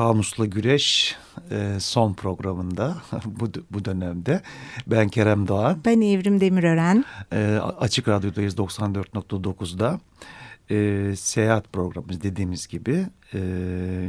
Kamusla Güreş e, son programında bu, bu dönemde. Ben Kerem Doğan. Ben Evrim Demirören. E, Açık Radyo'dayız 94.9'da. E, seyahat programımız dediğimiz gibi. E,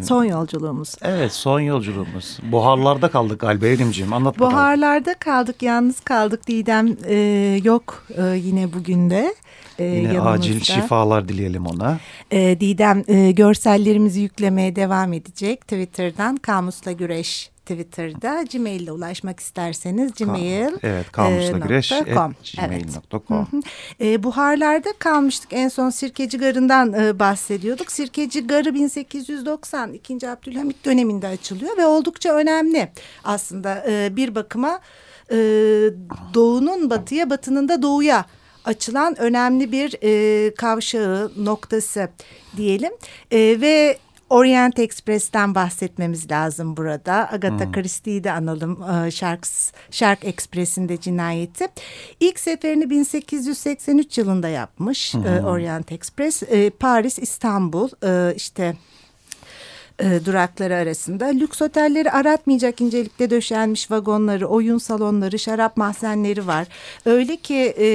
son yolculuğumuz. Evet son yolculuğumuz. Buharlarda kaldık galiba Evrimciğim anlat bakalım. Buharlarda kaldık yalnız kaldık Didem e, yok e, yine bugün de. E, Yine yanımızda. acil şifalar dileyelim ona. E, Didem e, görsellerimizi yüklemeye devam edecek. Twitter'dan Kamusla Güreş Twitter'da Gmail ile ulaşmak isterseniz Gmail. Evet kamusla.güreş.com gmail.com evet. e, Buharlarda kalmıştık. En son Sirkeci Garı'ndan e, bahsediyorduk. Sirkeci Garı 1890 2. Abdülhamit döneminde açılıyor ve oldukça önemli aslında e, bir bakıma e, doğunun batıya batının da doğuya açılan önemli bir e, kavşağı noktası diyelim e, ve Orient Express'ten bahsetmemiz lazım burada. Agatha hmm. Christie'yi de analım e, Sharks, Shark Express'in cinayeti. İlk seferini 1883 yılında yapmış hmm. Orient Express. E, Paris, İstanbul işte durakları arasında. Lüks otelleri aratmayacak incelikte döşenmiş vagonları, oyun salonları, şarap mahzenleri var. Öyle ki e,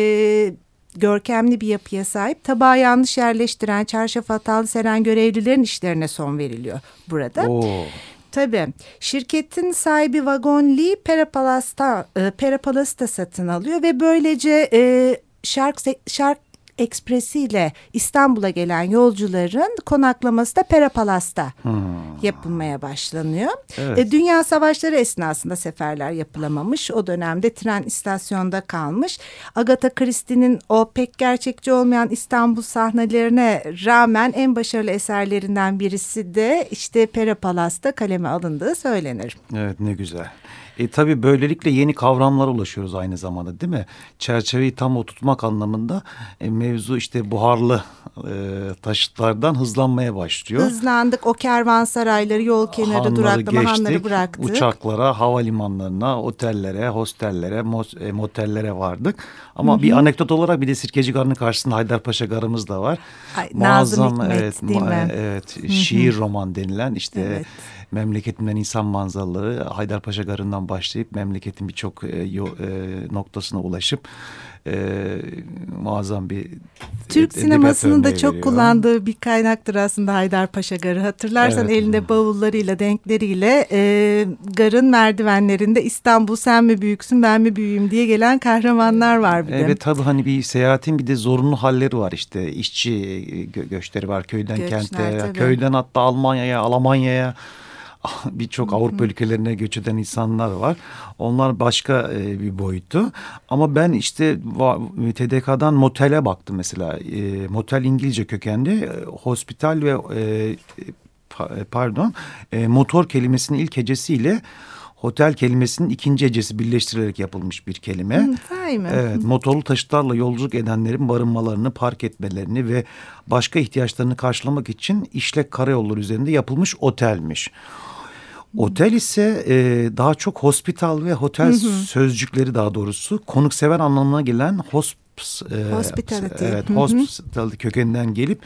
görkemli bir yapıya sahip tabağı yanlış yerleştiren çarşaf hatalı seren görevlilerin işlerine son veriliyor burada. Oo. Tabii. Şirketin sahibi Vagon Lee Perapalasta, e, Perapalasta satın alıyor ve böylece e, Shark, Shark Ekspresi ile İstanbul'a gelen yolcuların konaklaması da Perapalas'ta hmm. yapılmaya başlanıyor. Evet. E, Dünya savaşları esnasında seferler yapılamamış. O dönemde tren istasyonda kalmış. Agatha Christie'nin o pek gerçekçi olmayan İstanbul sahnelerine rağmen en başarılı eserlerinden birisi de işte Perapalas'ta kaleme alındığı söylenir. Evet ne güzel. E, tabii böylelikle yeni kavramlara ulaşıyoruz aynı zamanda değil mi? Çerçeveyi tam oturtmak anlamında e, mevzu işte buharlı e, taşıtlardan hızlanmaya başlıyor. Hızlandık o kervansarayları yol kenarı hanları duraklama geçtik, hanları bıraktık. Uçaklara, havalimanlarına, otellere, hostellere, e, motellere vardık. Ama Hı -hı. bir anekdot olarak bir de Sirkeci Garı'nın karşısında Haydarpaşa Garı'mız da var. Ay, Muazzam, Nazım Hikmet evet, değil mi? Evet, Hı -hı. şiir roman denilen işte... Evet memleketimden insan manzaraları Haydarpaşa Garı'ndan başlayıp memleketin birçok e, e, noktasına ulaşıp e, muazzam bir Türk sinemasının da çok veriyor. kullandığı bir kaynaktır aslında Haydarpaşa Garı. Hatırlarsan evet. elinde bavullarıyla, denkleriyle e, garın merdivenlerinde İstanbul sen mi büyüksün ben mi büyüğüm diye gelen kahramanlar var bir de. Evet tabii hani bir seyahatin bir de zorunlu halleri var işte işçi gö göçleri var köyden Göçler, kente, tabii. köyden hatta Almanya'ya, Almanya'ya birçok Avrupa ülkelerine göç eden insanlar var. Onlar başka e, bir boyutu. Ama ben işte TDK'dan motele baktım mesela. E, motel İngilizce kökenli. E, hospital ve e, pardon e, motor kelimesinin ilk hecesiyle Hotel kelimesinin ikinci hecesi birleştirilerek yapılmış bir kelime. Hı, mi? Evet, motorlu taşıtlarla yolculuk edenlerin barınmalarını, park etmelerini ve başka ihtiyaçlarını karşılamak için işlek karayolları üzerinde yapılmış otelmiş. Otel ise e, daha çok hospital ve otel hı hı. sözcükleri daha doğrusu konuksever anlamına gelen hosp, e, hospitality. Evet, hospitality kökeninden gelip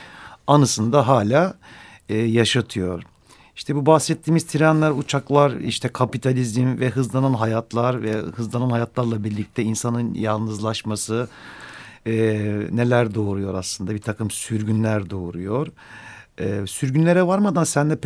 anısını da hala e, yaşatıyor. İşte bu bahsettiğimiz trenler, uçaklar, işte kapitalizm ve hızlanan hayatlar ve hızlanan hayatlarla birlikte insanın yalnızlaşması e, neler doğuruyor aslında? Bir takım sürgünler doğuruyor. E, sürgünlere varmadan sende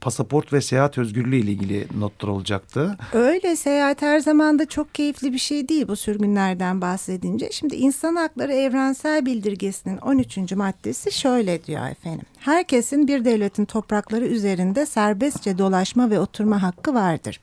pasaport ve seyahat özgürlüğü ile ilgili notlar olacaktı. Öyle seyahat her zaman da çok keyifli bir şey değil bu sürgünlerden bahsedince. Şimdi insan hakları evrensel bildirgesinin 13. maddesi şöyle diyor efendim. Herkesin bir devletin toprakları üzerinde serbestçe dolaşma ve oturma hakkı vardır.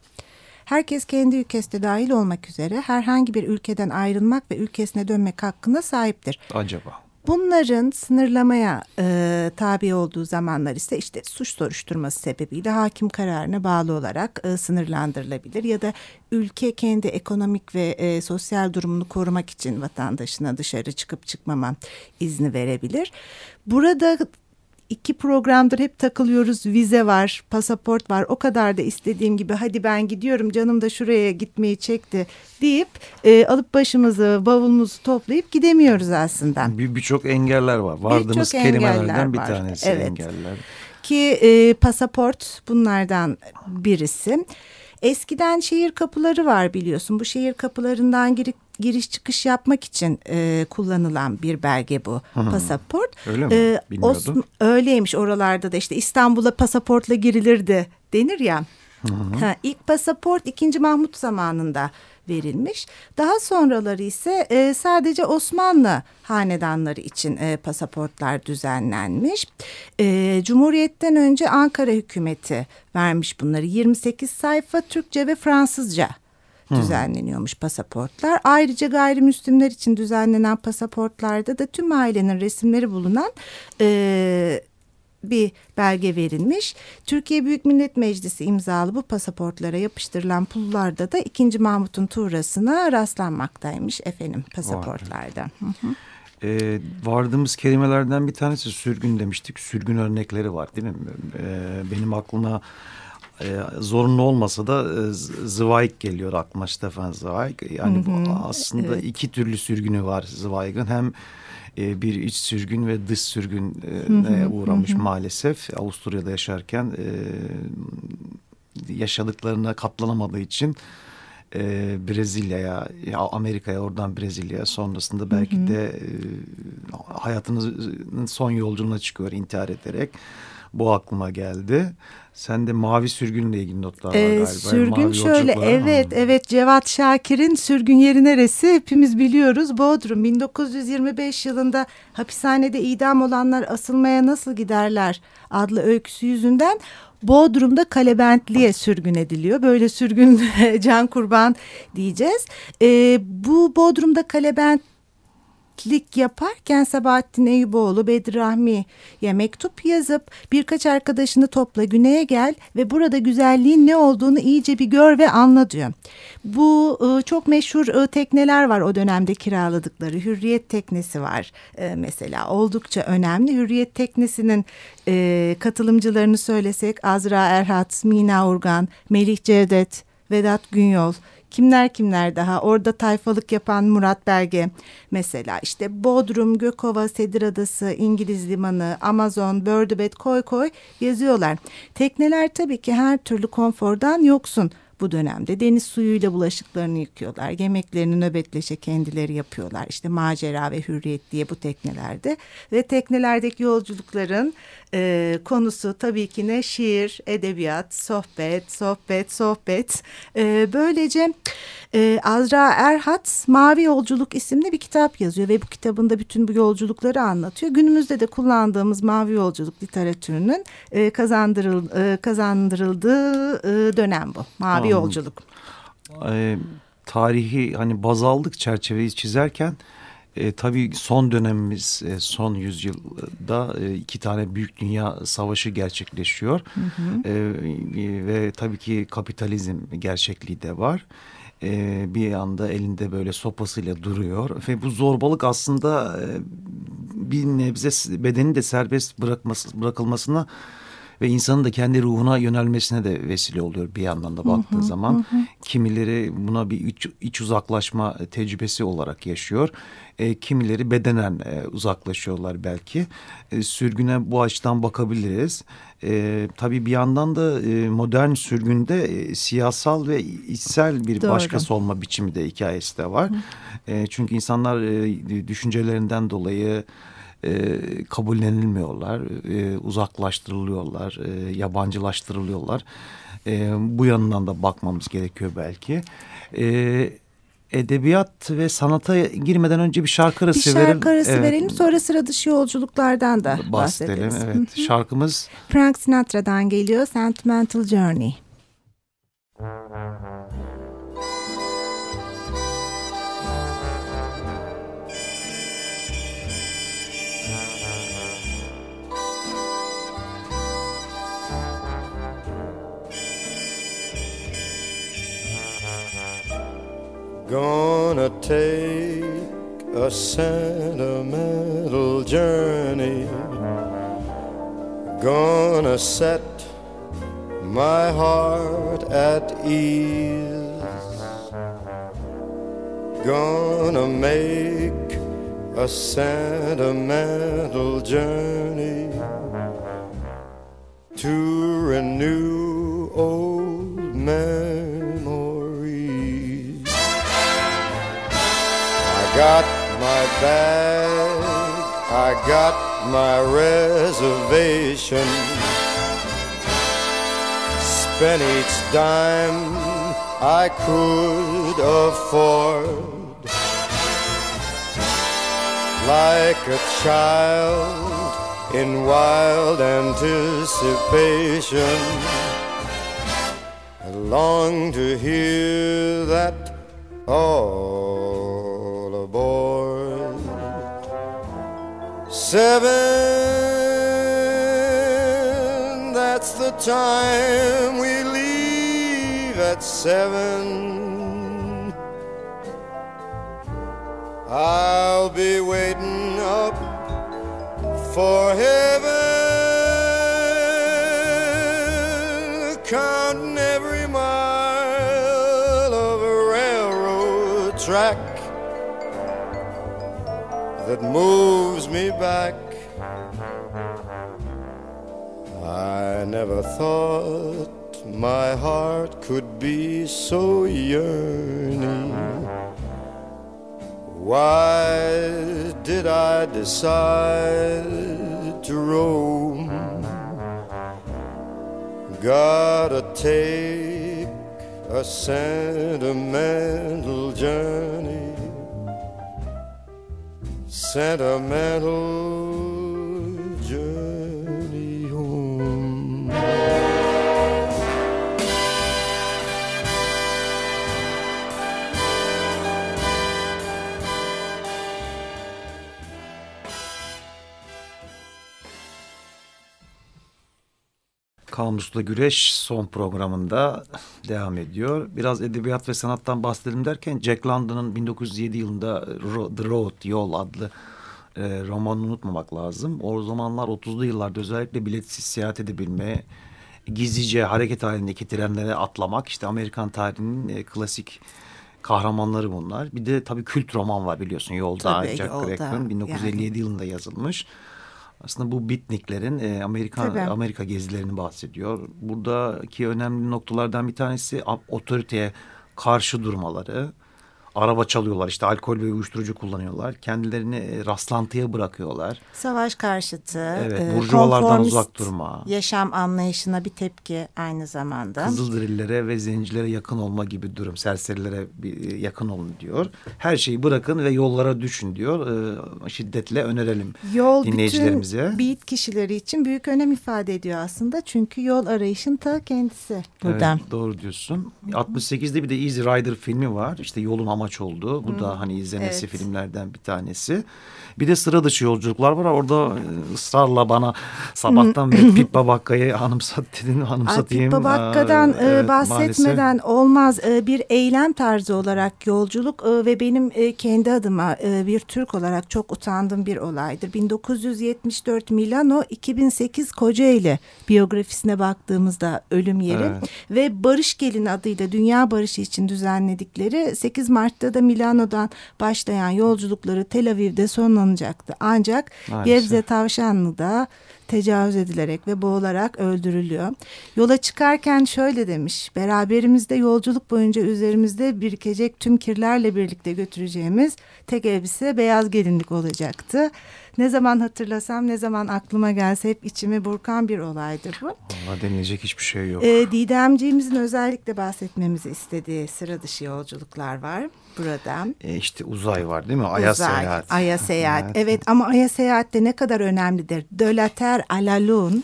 Herkes kendi ülkesinde dahil olmak üzere herhangi bir ülkeden ayrılmak ve ülkesine dönmek hakkına sahiptir. Acaba? Bunların sınırlamaya e, tabi olduğu zamanlar ise işte suç soruşturması sebebiyle hakim kararına bağlı olarak e, sınırlandırılabilir ya da ülke kendi ekonomik ve e, sosyal durumunu korumak için vatandaşına dışarı çıkıp çıkmama izni verebilir. Burada iki programdır hep takılıyoruz. Vize var, pasaport var. O kadar da istediğim gibi hadi ben gidiyorum canım da şuraya gitmeyi çekti deyip e, alıp başımızı bavulumuzu toplayıp gidemiyoruz aslında. Birçok bir engeller var. Vardığımız kelimelerden bir tanesi evet. engeller. ki e, pasaport bunlardan birisi. Eskiden şehir kapıları var biliyorsun. Bu şehir kapılarından girip giriş çıkış yapmak için e, kullanılan bir belge bu Hı. pasaport. Öyle mi? Ee, Bilmiyordum. öyleymiş oralarda da işte İstanbul'a pasaportla girilirdi denir ya. Ha, ilk pasaport 2. Mahmut zamanında verilmiş. Daha sonraları ise e, sadece Osmanlı hanedanları için e, pasaportlar düzenlenmiş. E, Cumhuriyet'ten önce Ankara hükümeti vermiş bunları. 28 sayfa Türkçe ve Fransızca düzenleniyormuş pasaportlar. Ayrıca gayrimüslimler için düzenlenen pasaportlarda da tüm ailenin resimleri bulunan e, bir belge verilmiş. Türkiye Büyük Millet Meclisi imzalı bu pasaportlara yapıştırılan pullarda da 2. Mahmut'un tuğrasına rastlanmaktaymış efendim pasaportlarda. Ee, vardığımız kelimelerden bir tanesi sürgün demiştik. Sürgün örnekleri var değil mi? Ee, benim aklıma e, zorunlu olmasa da e, Zweig geliyor aklıma Stefan Zweig. Yani hı hı, aslında evet. iki türlü sürgünü var Zweig'ın. Hem e, bir iç sürgün ve dış sürgüne uğramış hı hı. maalesef. Avusturya'da yaşarken e, yaşadıklarına katlanamadığı için e, Brezilya'ya, Amerika'ya, oradan Brezilya'ya sonrasında belki hı hı. de e, hayatının son yolculuğuna çıkıyor intihar ederek. Bu aklıma geldi. Sen de mavi sürgünle ilgili notlar var ee, galiba. Sürgün mavi şöyle evet ama. evet Cevat Şakir'in sürgün yeri neresi hepimiz biliyoruz. Bodrum 1925 yılında hapishanede idam olanlar asılmaya nasıl giderler adlı öyküsü yüzünden Bodrum'da Kalebentli'ye sürgün ediliyor. Böyle sürgün can kurban diyeceğiz. Ee, bu Bodrum'da Kalebent lik yaparken Sabahattin Eyüboğlu Bedri Rahmi'ye mektup yazıp birkaç arkadaşını topla güneye gel ve burada güzelliğin ne olduğunu iyice bir gör ve anla diyor. Bu e, çok meşhur e, tekneler var o dönemde kiraladıkları. Hürriyet teknesi var e, mesela oldukça önemli. Hürriyet teknesinin katılımcılarını söylesek Azra Erhat, Mina Urgan, Melih Cevdet, Vedat Günyol Kimler kimler daha? Orada tayfalık yapan Murat Belge mesela. İşte Bodrum, Gökova, Sedir Adası, İngiliz Limanı, Amazon, Bördübet, Koy Koy yazıyorlar. Tekneler tabii ki her türlü konfordan yoksun bu dönemde deniz suyuyla bulaşıklarını yıkıyorlar. Yemeklerini nöbetleşe kendileri yapıyorlar. İşte macera ve hürriyet diye bu teknelerde ve teknelerdeki yolculukların e, konusu tabii ki ne şiir, edebiyat, sohbet, sohbet, sohbet. E, böylece e, Azra Erhat Mavi Yolculuk isimli bir kitap yazıyor ve bu kitabında bütün bu yolculukları anlatıyor. Günümüzde de kullandığımız Mavi Yolculuk literatürünün e, kazandırıl, e, kazandırıldığı e, dönem bu. Mavi Anladım. Yolculuk. E, tarihi hani baz aldık çerçeveyi çizerken e, tabii son dönemimiz, e, son yüzyılda e, iki tane büyük dünya savaşı gerçekleşiyor. Hı hı. E, ve tabii ki kapitalizm gerçekliği de var. E, bir anda elinde böyle sopasıyla duruyor. Ve bu zorbalık aslında e, bir nebze bedeni de serbest bırakması, bırakılmasına ve insanın da kendi ruhuna yönelmesine de vesile oluyor bir yandan da baktığı hı hı, zaman. Hı. Kimileri buna bir iç, iç uzaklaşma tecrübesi olarak yaşıyor. E, kimileri bedenen e, uzaklaşıyorlar belki. E, sürgüne bu açıdan bakabiliriz. E, tabii bir yandan da e, modern sürgünde e, siyasal ve içsel bir Doğru. başkası olma biçimi de hikayesi de var. E, çünkü insanlar e, düşüncelerinden dolayı e, kabullenilmiyorlar, e, uzaklaştırılıyorlar, e, yabancılaştırılıyorlar. E, bu yanından da bakmamız gerekiyor belki. E, edebiyat ve sanata girmeden önce bir şarkı arası verelim. Bir şarkı arası evet. verelim sonra sıra dışı yolculuklardan da bahsedelim. bahsedelim. Evet şarkımız Frank Sinatra'dan geliyor Sentimental Journey. Gonna take a sentimental journey. Gonna set my heart at ease. Gonna make a sentimental journey to renew old memories. Got my bag, I got my reservation. Spent each dime I could afford. Like a child in wild anticipation. I long to hear that all Seven, that's the time we leave at seven. I'll be waiting up for heaven, that moves me back. I never thought my heart could be so yearning. Why did I decide to roam? Gotta take a sentimental journey. Sentimental journey Kamusla Güreş son programında devam ediyor. Biraz edebiyat ve sanattan bahsedelim derken Jack London'ın 1907 yılında The Road, Yol adlı e, romanını unutmamak lazım. O zamanlar 30'lu yıllarda özellikle biletsiz seyahat edebilme, gizlice hareket halindeki trenlere atlamak işte Amerikan tarihinin e, klasik kahramanları bunlar. Bir de tabii kült roman var biliyorsun Yolda Tabii, Jack Crack'ın 1957 yani. yılında yazılmış. Aslında bu bitniklerin e, Amerika Tabii. Amerika gezilerini bahsediyor. Buradaki önemli noktalardan bir tanesi otoriteye karşı durmaları araba çalıyorlar işte alkol ve uyuşturucu kullanıyorlar. Kendilerini e, rastlantıya bırakıyorlar. Savaş karşıtı, evet, e, burjuvalardan uzak durma. Yaşam anlayışına bir tepki aynı zamanda. Kızılderillere ve zencilere yakın olma gibi durum. Serserilere bir, e, yakın olun diyor. Her şeyi bırakın ve yollara düşün diyor. şiddetle önerelim yol dinleyicilerimize. Yol bütün beat kişileri için büyük önem ifade ediyor aslında. Çünkü yol arayışın ta kendisi buradan. Evet, doğru diyorsun. 68'de bir de Easy Rider filmi var. İşte yolun ama amaç oldu. Bu hmm. da hani izlemesi evet. filmlerden bir tanesi. Bir de sıra dışı yolculuklar var. Orada e, ısrarla bana sabahtan beri Pippa Bakka'yı anımsat dedin anımsatayım. Pippa Bakka'dan evet, bahsetmeden maalesef. olmaz. Bir eylem tarzı olarak yolculuk ve benim kendi adıma bir Türk olarak çok utandığım bir olaydır. 1974 Milano 2008 Kocaeli biyografisine baktığımızda ölüm yeri evet. ve Barış Gelin adıyla Dünya Barışı için düzenledikleri 8 Mart'ta da Milano'dan başlayan yolculukları Tel Aviv'de sonlanacak sonlanacaktı. Ancak Maalesef. Gebze Tavşanlı'da tecavüz edilerek ve boğularak öldürülüyor. Yola çıkarken şöyle demiş. Beraberimizde yolculuk boyunca üzerimizde birikecek tüm kirlerle birlikte götüreceğimiz tek elbise beyaz gelinlik olacaktı. Ne zaman hatırlasam ne zaman aklıma gelse hep içimi burkan bir olaydır bu. Valla denilecek hiçbir şey yok. Ee, Didemciğimizin özellikle bahsetmemizi istediği sıra dışı yolculuklar var burada. E işte uzay var değil mi? Ay'a uzay, seyahat. Ay'a seyahat. evet. evet ama Ay'a seyahat de ne kadar önemlidir. De la Terre à la Lune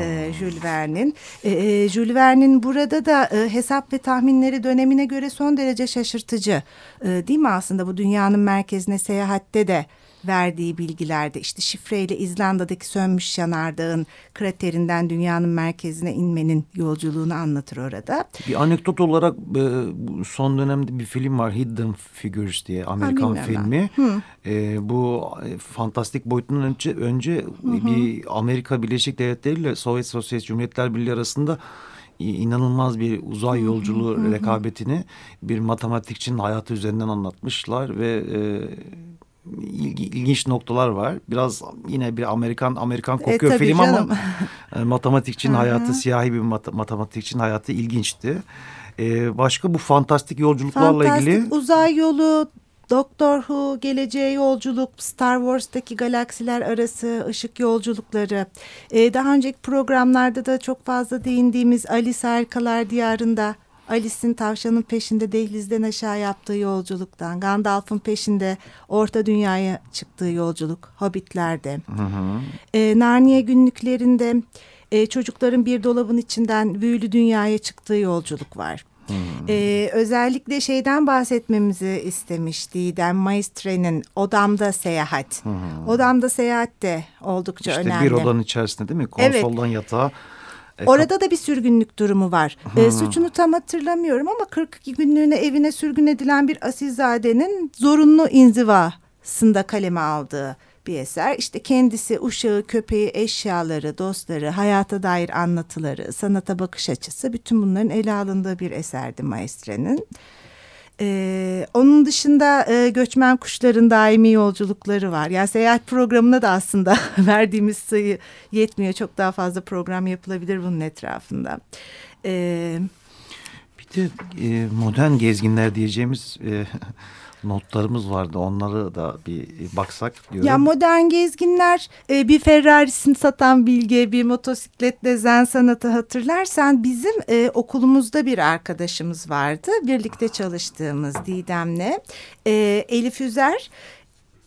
e, Jules Verne'in. E, e, Jules Verne'in burada da e, hesap ve tahminleri dönemine göre son derece şaşırtıcı. E, değil mi aslında bu dünyanın merkezine seyahatte de verdiği bilgilerde işte şifreyle İzlanda'daki sönmüş yanardağın kraterinden dünyanın merkezine inmenin yolculuğunu anlatır orada. Bir anekdot olarak e, son dönemde bir film var Hidden Figures diye Amerikan ha, filmi. E, bu e, fantastik boyutunun önce, önce hı hı. bir Amerika Birleşik Devletleri ile Sovyet Sosyalist Cumhuriyetler Birliği arasında inanılmaz bir uzay yolculuğu rekabetini bir matematikçinin hayatı üzerinden anlatmışlar ve e, ilgi, ilginç noktalar var. Biraz yine bir Amerikan Amerikan e, kokuyor e, film canım. ama matematikçinin hayatı siyahi bir mat matematikçinin hayatı ilginçti. Ee, başka bu fantastik yolculuklarla fantastik, ilgili uzay yolu, Doctor Who, geleceğe yolculuk, Star Wars'taki galaksiler arası ışık yolculukları. Ee, daha önceki programlarda da çok fazla değindiğimiz Alice Harikalar Diyarı'nda Alice'in tavşanın peşinde dehlizden aşağı yaptığı yolculuktan, Gandalf'ın peşinde Orta Dünya'ya çıktığı yolculuk, Hobbitler'de, hı hı. E, Narnia günlüklerinde e, çocukların bir dolabın içinden büyülü dünyaya çıktığı yolculuk var. Hmm. Ee, özellikle şeyden bahsetmemizi istemiş Didem Maestre'nin Odamda Seyahat. Hmm. Odamda Seyahat de oldukça işte önemli. İşte bir odanın içerisinde değil mi? Konsoldan evet. yatağa e, Orada da bir sürgünlük durumu var. E, suçunu tam hatırlamıyorum ama 42 günlüğüne evine sürgün edilen bir asilzadenin zorunlu inzivasında kaleme aldığı bir eser. İşte kendisi, uşağı, köpeği, eşyaları, dostları, hayata dair anlatıları, sanata bakış açısı bütün bunların ele alındığı bir eserdi Maestre'nin. Ee, onun dışında e, göçmen kuşların daimi yolculukları var. Yani seyahat programına da aslında verdiğimiz sayı yetmiyor. Çok daha fazla program yapılabilir bunun etrafında. Ee, bir de e, modern gezginler diyeceğimiz e, notlarımız vardı. Onları da bir baksak diyorum. Ya modern gezginler e, bir Ferrari'sini satan Bilge, bir motosikletle zen sanatı hatırlarsan bizim e, okulumuzda bir arkadaşımız vardı. Birlikte çalıştığımız Didem'le. E, Elif Üzer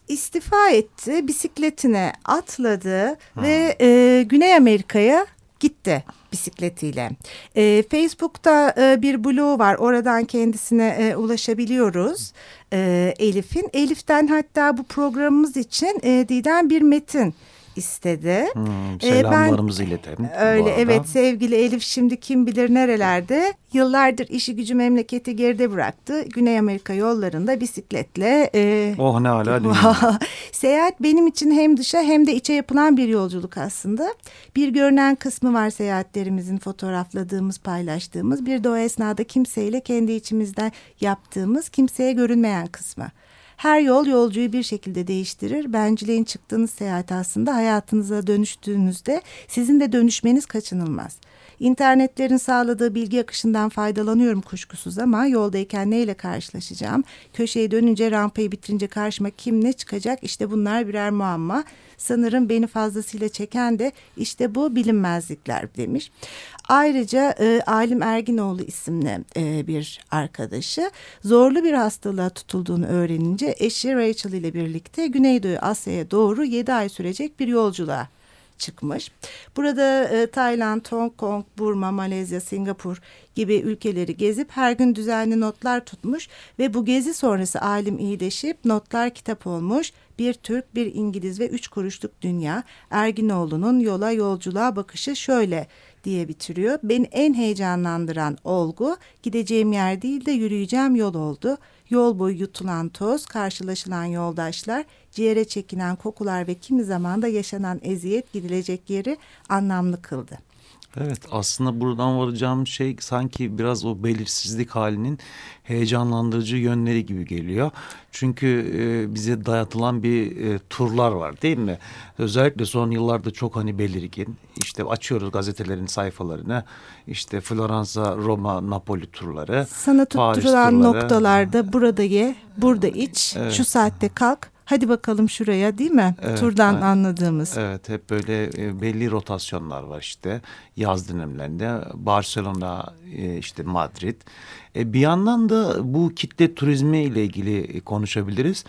istifa etti, bisikletine atladı hmm. ve e, Güney Amerika'ya gitti bisikletiyle. E, Facebook'ta e, bir bloğu var. Oradan kendisine e, ulaşabiliyoruz e, Elif'in. Elif'ten hatta bu programımız için e, Didem bir metin istedi. Hmm, selamlarımızı ee, iletelim. Öyle evet sevgili Elif şimdi kim bilir nerelerde. Yıllardır işi gücü memleketi geride bıraktı. Güney Amerika yollarında bisikletle. E, oh ne hala Seyahat benim için hem dışa hem de içe yapılan bir yolculuk aslında. Bir görünen kısmı var seyahatlerimizin fotoğrafladığımız, paylaştığımız. Bir de o esnada kimseyle kendi içimizden yaptığımız, kimseye görünmeyen kısmı. Her yol yolcuyu bir şekilde değiştirir. Benciliğin çıktığınız seyahat aslında hayatınıza dönüştüğünüzde sizin de dönüşmeniz kaçınılmaz. İnternetlerin sağladığı bilgi akışından faydalanıyorum kuşkusuz ama yoldayken neyle karşılaşacağım? Köşeyi dönünce rampayı bitirince karşıma kim ne çıkacak? İşte bunlar birer muamma. Sanırım beni fazlasıyla çeken de işte bu bilinmezlikler demiş. Ayrıca e, Alim Erginoğlu isimli e, bir arkadaşı zorlu bir hastalığa tutulduğunu öğrenince eşi Rachel ile birlikte Güneydoğu Asya'ya doğru 7 ay sürecek bir yolculuğa çıkmış. Burada e, Tayland, Hong Kong, Burma, Malezya, Singapur gibi ülkeleri gezip her gün düzenli notlar tutmuş ve bu gezi sonrası alim iyileşip notlar kitap olmuş. Bir Türk, bir İngiliz ve üç kuruşluk dünya Erginoğlu'nun yola yolculuğa bakışı şöyle diye bitiriyor. Beni en heyecanlandıran olgu gideceğim yer değil de yürüyeceğim yol oldu. Yol boyu yutulan toz, karşılaşılan yoldaşlar, ciğere çekilen kokular ve kimi zaman da yaşanan eziyet gidilecek yeri anlamlı kıldı. Evet aslında buradan varacağım şey sanki biraz o belirsizlik halinin heyecanlandırıcı yönleri gibi geliyor. Çünkü e, bize dayatılan bir e, turlar var değil mi? Özellikle son yıllarda çok hani belirgin. İşte açıyoruz gazetelerin sayfalarını. İşte Floransa, Roma, Napoli turları. Sana tutturulan noktalarda burada ye, burada iç, evet. şu saatte kalk hadi bakalım şuraya değil mi? Evet, Turdan evet. anladığımız. Evet hep böyle e, belli rotasyonlar var işte yaz dönemlerinde Barcelona e, işte Madrid. E, bir yandan da bu kitle turizmi ile ilgili konuşabiliriz.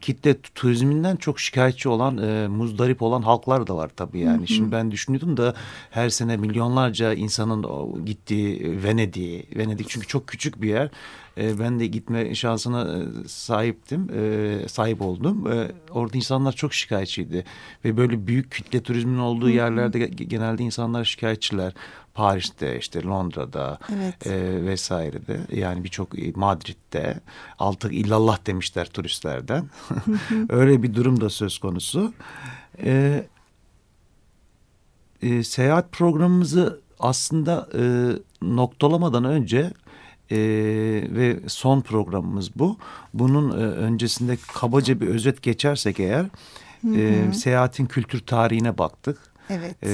Kitle turizminden çok şikayetçi olan, muzdarip olan halklar da var tabii yani. Hı hı. Şimdi ben düşünüyordum da her sene milyonlarca insanın gittiği Venedik, Venedik çünkü çok küçük bir yer. E, ben de gitme şansına e, sahiptim, e, sahip oldum. E, orada insanlar çok şikayetçiydi ve böyle büyük kitle turizmin olduğu hı hı. yerlerde genelde insanlar şikayetçiler. Paris'te işte Londra'da evet. e, vesairede yani birçok Madrid'de altı illallah demişler turistlerden. Öyle bir durum da söz konusu. E, e, seyahat programımızı aslında e, noktalamadan önce E, ve son programımız bu. Bunun e, öncesinde kabaca bir özet geçersek eğer hı hı. E, seyahatin kültür tarihine baktık. Evet. E,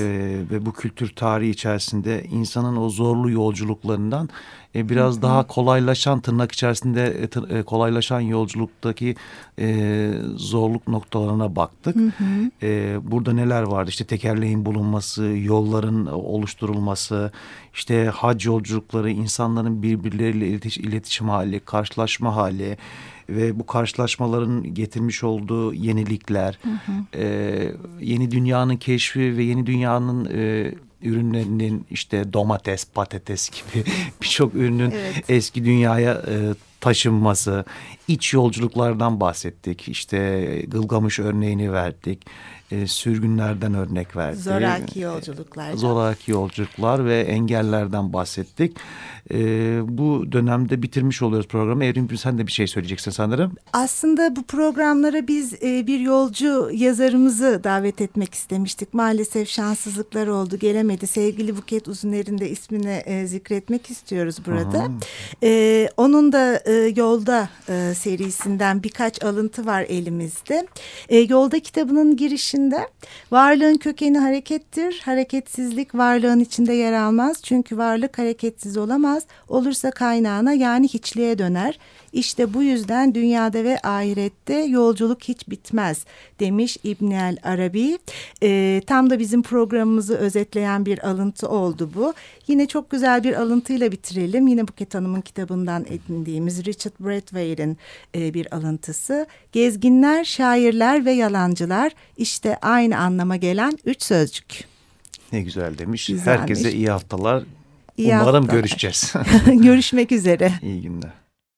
ve bu kültür tarihi içerisinde insanın o zorlu yolculuklarından e, biraz Hı -hı. daha kolaylaşan tırnak içerisinde e, tır, e, kolaylaşan yolculuktaki e, zorluk noktalarına baktık. Hı -hı. E, burada neler vardı? İşte tekerleğin bulunması, yolların oluşturulması, işte hac yolculukları, insanların birbirleriyle iletişim, iletişim hali, karşılaşma hali ve bu karşılaşmaların getirmiş olduğu yenilikler, hı hı. E, yeni dünyanın keşfi ve yeni dünyanın e, ürünlerinin işte domates, patates gibi birçok ürünün evet. eski dünyaya e, taşınması, iç yolculuklardan bahsettik. İşte Gılgamış örneğini verdik e, sürgünlerden örnek verdi. Zoraki yolculuklar. Zoraki yolculuklar ve engellerden bahsettik. E, bu dönemde bitirmiş oluyoruz programı. Evrim sen de bir şey söyleyeceksin sanırım. Aslında bu programlara biz e, bir yolcu yazarımızı davet etmek istemiştik. Maalesef şanssızlıklar oldu gelemedi. Sevgili Buket Uzuner'in de ismini e, zikretmek istiyoruz burada. E, onun da e, Yolda e, serisinden birkaç alıntı var elimizde. E, Yolda kitabının girişinde içinde. Varlığın kökeni harekettir. Hareketsizlik varlığın içinde yer almaz. Çünkü varlık hareketsiz olamaz. Olursa kaynağına yani hiçliğe döner. İşte bu yüzden dünyada ve ahirette yolculuk hiç bitmez demiş İbn el Arabi. E, tam da bizim programımızı özetleyen bir alıntı oldu bu. Yine çok güzel bir alıntıyla bitirelim. Yine Buket Hanım'ın kitabından edindiğimiz Richard Bradway'in e, bir alıntısı. Gezginler, şairler ve yalancılar işte aynı anlama gelen üç sözcük. Ne güzel demiş. Güzelmiş. Herkese iyi haftalar. İyi Umarım haftalar. görüşeceğiz. Görüşmek üzere. İyi günler.